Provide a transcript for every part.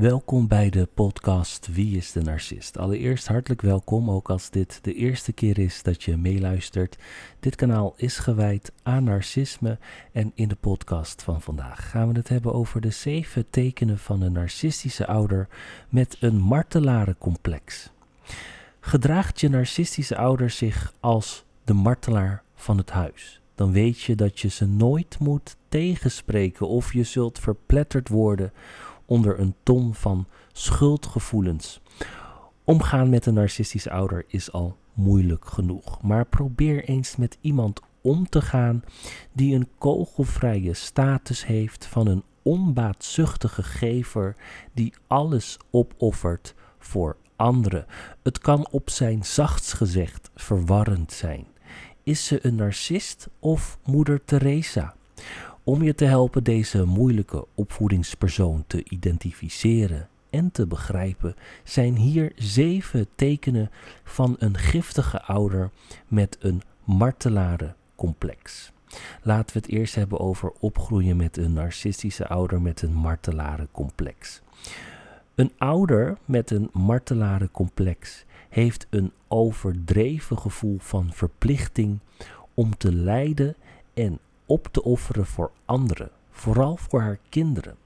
Welkom bij de podcast Wie is de Narcist? Allereerst hartelijk welkom, ook als dit de eerste keer is dat je meeluistert. Dit kanaal is gewijd aan narcisme en in de podcast van vandaag gaan we het hebben over de zeven tekenen van een narcistische ouder met een martelarencomplex. Gedraagt je narcistische ouder zich als de martelaar van het huis? Dan weet je dat je ze nooit moet tegenspreken of je zult verpletterd worden onder een ton van schuldgevoelens. Omgaan met een narcistische ouder is al moeilijk genoeg, maar probeer eens met iemand om te gaan die een kogelvrije status heeft van een onbaatzuchtige gever die alles opoffert voor anderen. Het kan op zijn zachtst gezegd verwarrend zijn. Is ze een narcist of moeder Teresa? Om je te helpen deze moeilijke opvoedingspersoon te identificeren en te begrijpen, zijn hier zeven tekenen van een giftige ouder met een martelarencomplex. Laten we het eerst hebben over opgroeien met een narcistische ouder met een martelarencomplex. Een ouder met een martelarencomplex heeft een overdreven gevoel van verplichting om te lijden en op te offeren voor anderen, vooral voor haar kinderen.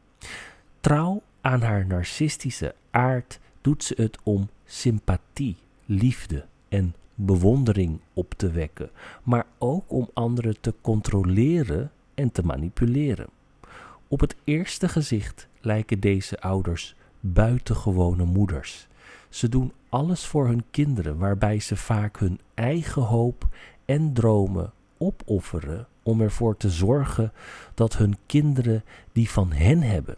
Trouw aan haar narcistische aard doet ze het om sympathie, liefde en bewondering op te wekken, maar ook om anderen te controleren en te manipuleren. Op het eerste gezicht lijken deze ouders buitengewone moeders. Ze doen alles voor hun kinderen, waarbij ze vaak hun eigen hoop en dromen opofferen om ervoor te zorgen dat hun kinderen die van hen hebben.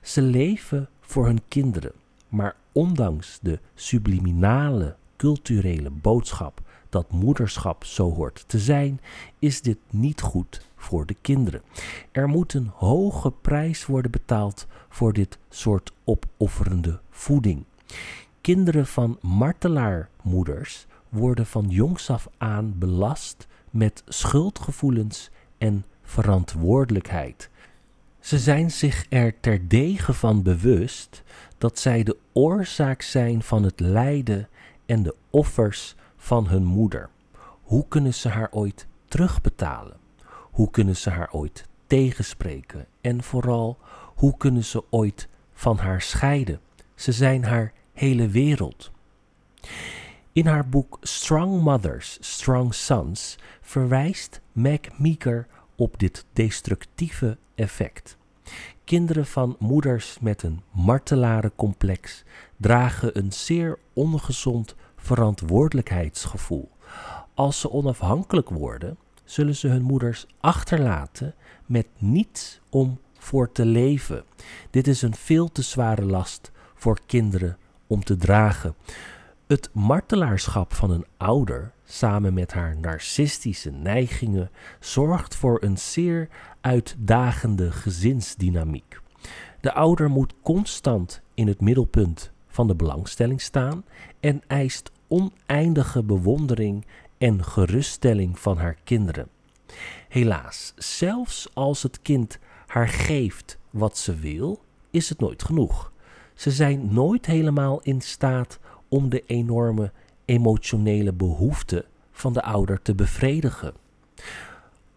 Ze leven voor hun kinderen, maar ondanks de subliminale culturele boodschap dat moederschap zo hoort te zijn, is dit niet goed voor de kinderen. Er moet een hoge prijs worden betaald voor dit soort opofferende voeding. Kinderen van martelaarmoeders worden van jongs af aan belast met schuldgevoelens en verantwoordelijkheid. Ze zijn zich er terdege van bewust dat zij de oorzaak zijn van het lijden en de offers van hun moeder. Hoe kunnen ze haar ooit terugbetalen? Hoe kunnen ze haar ooit tegenspreken? En vooral, hoe kunnen ze ooit van haar scheiden? Ze zijn haar hele wereld. In haar boek Strong Mothers, Strong Sons verwijst Meg Meeker op dit destructieve effect. Kinderen van moeders met een martelarencomplex dragen een zeer ongezond verantwoordelijkheidsgevoel. Als ze onafhankelijk worden, zullen ze hun moeders achterlaten met niets om voor te leven. Dit is een veel te zware last voor kinderen om te dragen. Het martelaarschap van een ouder, samen met haar narcistische neigingen, zorgt voor een zeer uitdagende gezinsdynamiek. De ouder moet constant in het middelpunt van de belangstelling staan en eist oneindige bewondering en geruststelling van haar kinderen. Helaas, zelfs als het kind haar geeft wat ze wil, is het nooit genoeg. Ze zijn nooit helemaal in staat om de enorme emotionele behoeften van de ouder te bevredigen.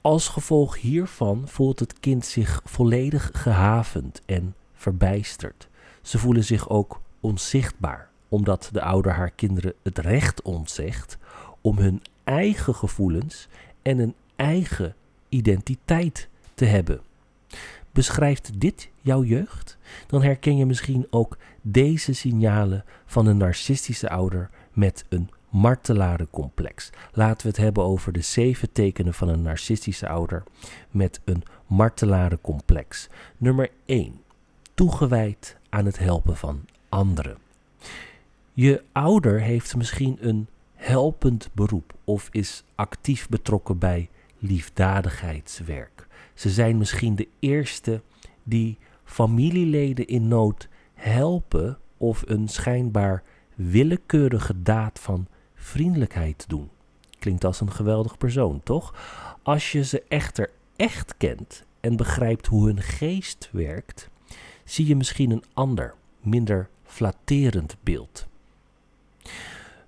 Als gevolg hiervan voelt het kind zich volledig gehavend en verbijsterd. Ze voelen zich ook onzichtbaar, omdat de ouder haar kinderen het recht ontzegt om hun eigen gevoelens en een eigen identiteit te hebben. Beschrijft dit jouw jeugd? Dan herken je misschien ook deze signalen van een narcistische ouder met een martelarencomplex. Laten we het hebben over de zeven tekenen van een narcistische ouder met een martelarencomplex. Nummer 1. Toegewijd aan het helpen van anderen. Je ouder heeft misschien een helpend beroep of is actief betrokken bij liefdadigheidswerk. Ze zijn misschien de eerste die familieleden in nood helpen of een schijnbaar willekeurige daad van vriendelijkheid doen. Klinkt als een geweldig persoon, toch? Als je ze echter echt kent en begrijpt hoe hun geest werkt, zie je misschien een ander, minder flatterend beeld.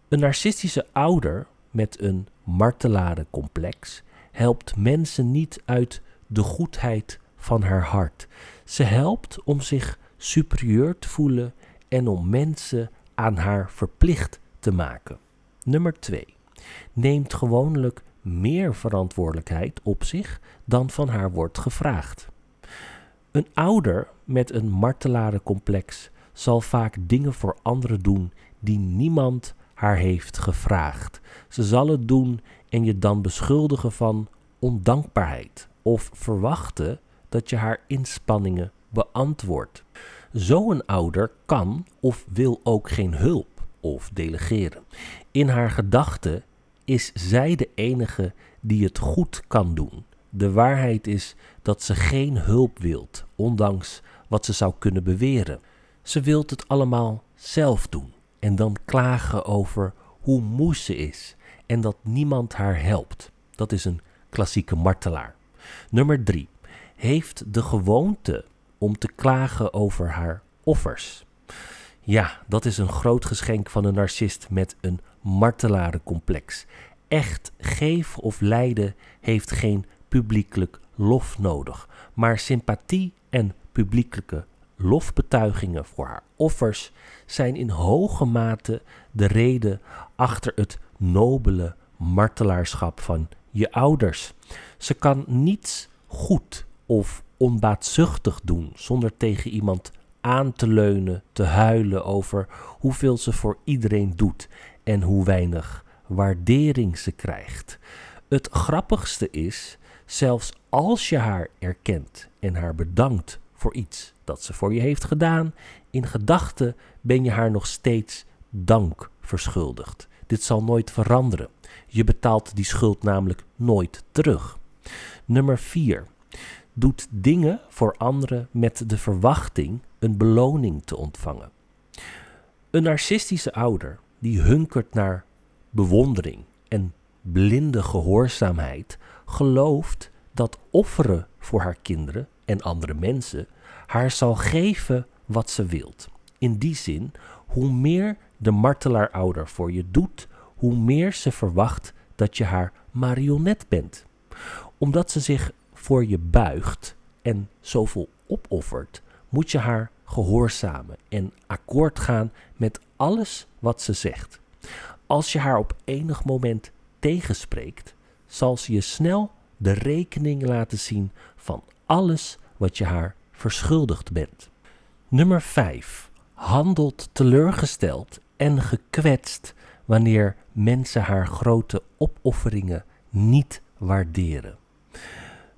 Een narcistische ouder met een martelarencomplex helpt mensen niet uit de goedheid van haar hart. Ze helpt om zich superieur te voelen en om mensen aan haar verplicht te maken. Nummer 2. Neemt gewoonlijk meer verantwoordelijkheid op zich dan van haar wordt gevraagd. Een ouder met een martelarencomplex zal vaak dingen voor anderen doen die niemand haar heeft gevraagd. Ze zal het doen en je dan beschuldigen van ondankbaarheid of verwachten dat je haar inspanningen beantwoordt. Zo'n ouder kan of wil ook geen hulp of delegeren. In haar gedachten is zij de enige die het goed kan doen. De waarheid is dat ze geen hulp wilt, ondanks wat ze zou kunnen beweren. Ze wilt het allemaal zelf doen en dan klagen over hoe moe ze is en dat niemand haar helpt. Dat is een klassieke martelaar. Nummer 3. Heeft de gewoonte om te klagen over haar offers. Ja, dat is een groot geschenk van een narcist met een martelarencomplex. Echt geven of lijden heeft geen publiekelijk lof nodig, maar sympathie en publiekelijke lofbetuigingen voor haar offers zijn in hoge mate de reden achter het nobele martelaarschap van je ouders. Ze kan niets goed of onbaatzuchtig doen zonder tegen iemand aan te leunen, te huilen over hoeveel ze voor iedereen doet en hoe weinig waardering ze krijgt. Het grappigste is, zelfs als je haar erkent en haar bedankt voor iets dat ze voor je heeft gedaan, in gedachten ben je haar nog steeds dank verschuldigd. Dit zal nooit veranderen. Je betaalt die schuld namelijk nooit terug. Nummer 4. Doet dingen voor anderen met de verwachting een beloning te ontvangen. Een narcistische ouder die hunkert naar bewondering en blinde gehoorzaamheid gelooft dat offeren voor haar kinderen en andere mensen haar zal geven wat ze wilt. In die zin, hoe meer de martelaarouder voor je doet, hoe meer ze verwacht dat je haar marionet bent. Omdat ze zich voor je buigt en zoveel opoffert, moet je haar gehoorzamen en akkoord gaan met alles wat ze zegt. Als je haar op enig moment tegenspreekt, zal ze je snel de rekening laten zien van alles wat je haar verschuldigd bent. Nummer 5. Handelt teleurgesteld en gekwetst wanneer mensen haar grote opofferingen niet waarderen.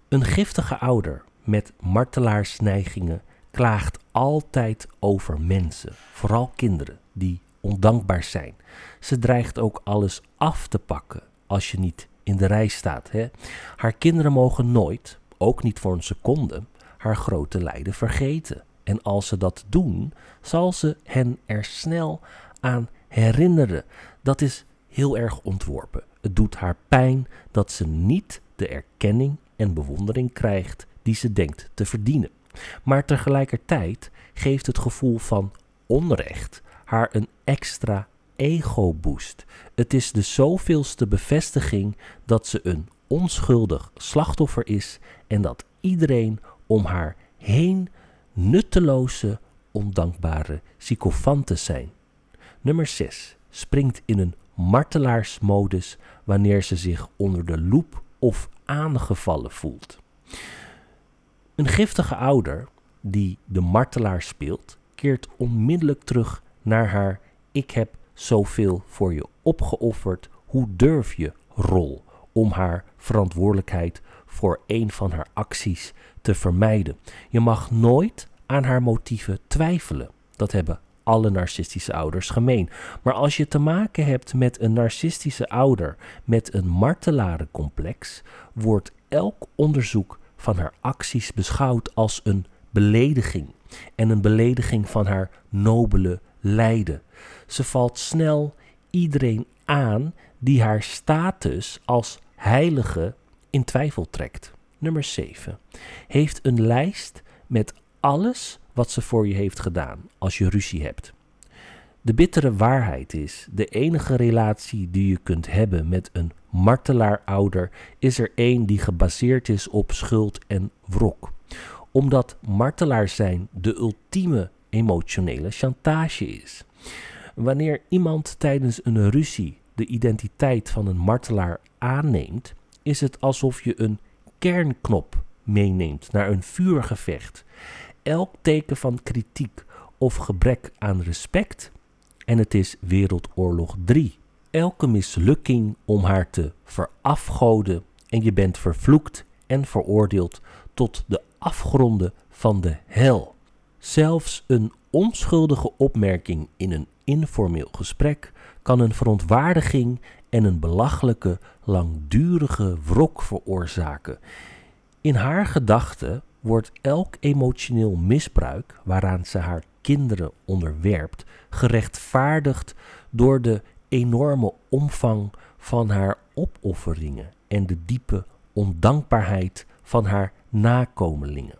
Een giftige ouder met martelaarsneigingen klaagt altijd over mensen, vooral kinderen die ondankbaar zijn. Ze dreigt ook alles af te pakken als je niet in de rij staat. Hè? Haar kinderen mogen nooit, ook niet voor een seconde, haar grote lijden vergeten. En als ze dat doen, zal ze hen er snel aan herinneren. Dat is heel erg ontworpen. Het doet haar pijn dat ze niet de erkenning en bewondering krijgt die ze denkt te verdienen. Maar tegelijkertijd geeft het gevoel van onrecht haar een extra ego-boost. Het is de zoveelste bevestiging dat ze een onschuldig slachtoffer is en dat iedereen om haar heen nutteloze, ondankbare sycophanten zijn. Nummer 6 springt in een martelaarsmodus wanneer ze zich onder de loep of aangevallen voelt. Een giftige ouder die de martelaar speelt, keert onmiddellijk terug naar haar ik heb zoveel voor je opgeofferd, hoe durf je rol om haar verantwoordelijkheid voor een van haar acties te vermijden. Je mag nooit aan haar motieven twijfelen. Dat hebben alle narcistische ouders gemeen. Maar als je te maken hebt met een narcistische ouder met een martelarencomplex, wordt elk onderzoek van haar acties beschouwd als een belediging en een belediging van haar nobele lijden. Ze valt snel iedereen aan die haar status als heilige in twijfel trekt. Nummer 7. Heeft een lijst met alles wat ze voor je heeft gedaan als je ruzie hebt. De bittere waarheid is: de enige relatie die je kunt hebben met een martelaar-ouder is er één die gebaseerd is op schuld en wrok. Omdat martelaar zijn de ultieme emotionele chantage is. Wanneer iemand tijdens een ruzie de identiteit van een martelaar aanneemt, is het alsof je een kernknop meeneemt naar een vuurgevecht. Elk teken van kritiek of gebrek aan respect en het is Wereldoorlog 3. Elke mislukking om haar te verafgoden en je bent vervloekt en veroordeeld tot de afgronden van de hel. Zelfs een onschuldige opmerking in een informeel gesprek kan een verontwaardiging en een belachelijke, langdurige wrok veroorzaken. In haar gedachten wordt elk emotioneel misbruik waaraan ze haar kinderen onderwerpt, gerechtvaardigd door de enorme omvang van haar opofferingen en de diepe ondankbaarheid van haar nakomelingen.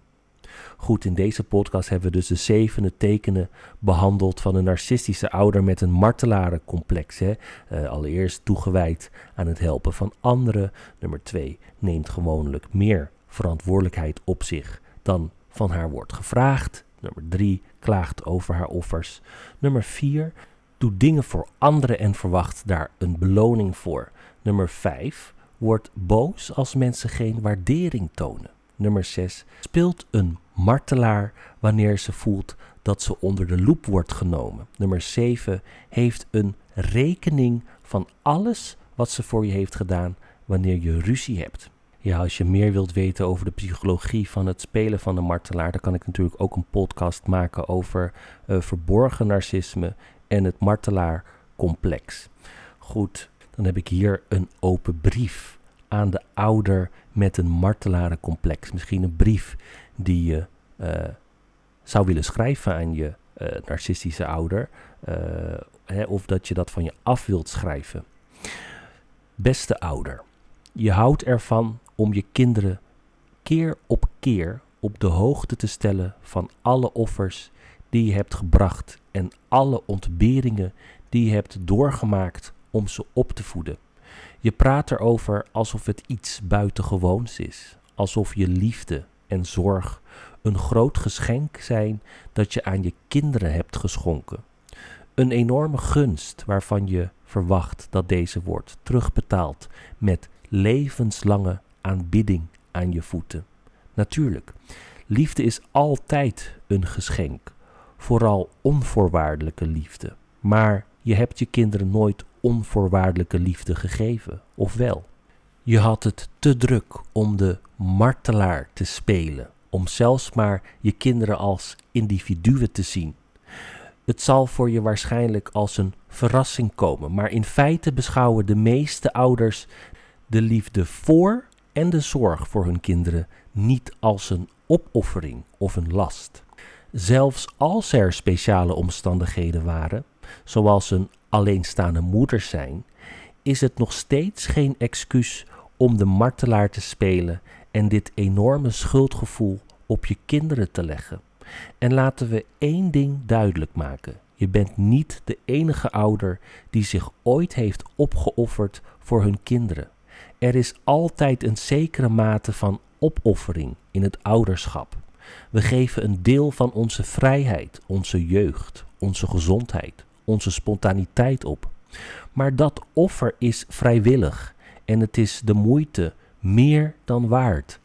Goed, in deze podcast hebben we dus de zevende tekenen behandeld van een narcistische ouder met een martelarencomplex. Hè? Uh, allereerst toegewijd aan het helpen van anderen. Nummer twee, neemt gewoonlijk meer verantwoordelijkheid op zich dan van haar wordt gevraagd. Nummer drie, klaagt over haar offers. Nummer vier, doet dingen voor anderen en verwacht daar een beloning voor. Nummer vijf, wordt boos als mensen geen waardering tonen. Nummer 6. Speelt een martelaar wanneer ze voelt dat ze onder de loep wordt genomen. Nummer 7. Heeft een rekening van alles wat ze voor je heeft gedaan wanneer je ruzie hebt. Ja, als je meer wilt weten over de psychologie van het spelen van de martelaar, dan kan ik natuurlijk ook een podcast maken over uh, verborgen narcisme en het martelaarcomplex. Goed, dan heb ik hier een open brief aan de ouder met een martelarencomplex. Misschien een brief die je uh, zou willen schrijven aan je uh, narcistische ouder. Hè, of dat je dat van je af wilt schrijven. Beste ouder, je houdt ervan om je kinderen keer op keer op de hoogte te stellen van alle offers die je hebt gebracht en alle ontberingen die je hebt doorgemaakt om ze op te voeden. Je praat erover alsof het iets buitengewoons is, alsof je liefde en zorg een groot geschenk zijn dat je aan je kinderen hebt geschonken. Een enorme gunst waarvan je verwacht dat deze wordt terugbetaald met levenslange aanbidding aan je voeten. Natuurlijk, liefde is altijd een geschenk, vooral onvoorwaardelijke liefde. Maar je hebt je kinderen nooit onvoorwaardelijke liefde gegeven, of wel? Je had het te druk om de martelaar te spelen, om zelfs maar je kinderen als individuen te zien. Het zal voor je waarschijnlijk als een verrassing komen, maar in feite beschouwen de meeste ouders de liefde voor en de zorg voor hun kinderen niet als een opoffering of een last. Zelfs als er speciale omstandigheden waren, zoals een alleenstaande moeder zijn, is het nog steeds geen excuus om de martelaar te spelen en dit enorme schuldgevoel op je kinderen te leggen. En laten we één ding duidelijk maken. Je bent niet de enige ouder die zich ooit heeft opgeofferd voor hun kinderen. Er is altijd een zekere mate van opoffering in het ouderschap. We geven een deel van onze vrijheid, onze jeugd, onze gezondheid, onze spontaniteit op. Maar dat offer is vrijwillig en het is de moeite meer dan waard.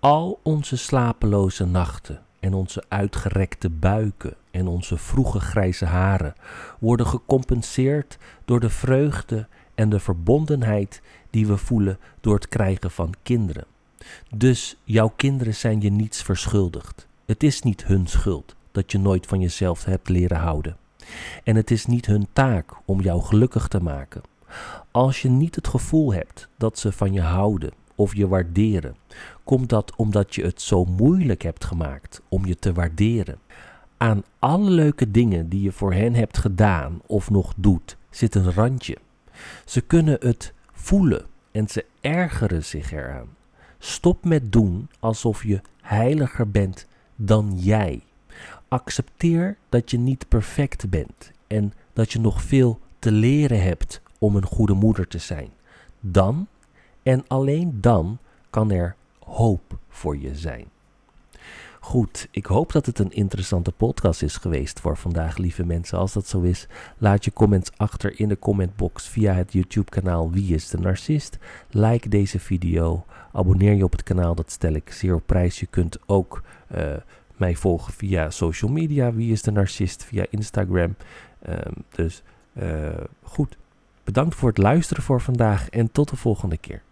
Al onze slapeloze nachten en onze uitgerekte buiken en onze vroege grijze haren worden gecompenseerd door de vreugde en de verbondenheid die we voelen door het krijgen van kinderen. Dus jouw kinderen zijn je niets verschuldigd. Het is niet hun schuld dat je nooit van jezelf hebt leren houden. En het is niet hun taak om jou gelukkig te maken. Als je niet het gevoel hebt dat ze van je houden of je waarderen, komt dat omdat je het zo moeilijk hebt gemaakt om je te waarderen. Aan alle leuke dingen die je voor hen hebt gedaan of nog doet, zit een randje. Ze kunnen het voelen en ze ergeren zich eraan. Stop met doen alsof je heiliger bent dan jij. accepteer dat je niet perfect bent en dat je nog veel te leren hebt om een goede moeder te zijn. Dan en alleen dan kan er hoop voor je zijn. Goed, ik hoop dat het een interessante podcast is geweest voor vandaag, lieve mensen. Als dat zo is, laat je comments achter in de commentbox via het YouTube-kanaal Wie is de Narcist. Like deze video, abonneer je op het kanaal, dat stel ik zeer op prijs. Je kunt ook uh, mij volgen via social media, Wie is de Narcist, via Instagram. Um, dus uh, goed, bedankt voor het luisteren voor vandaag en tot de volgende keer.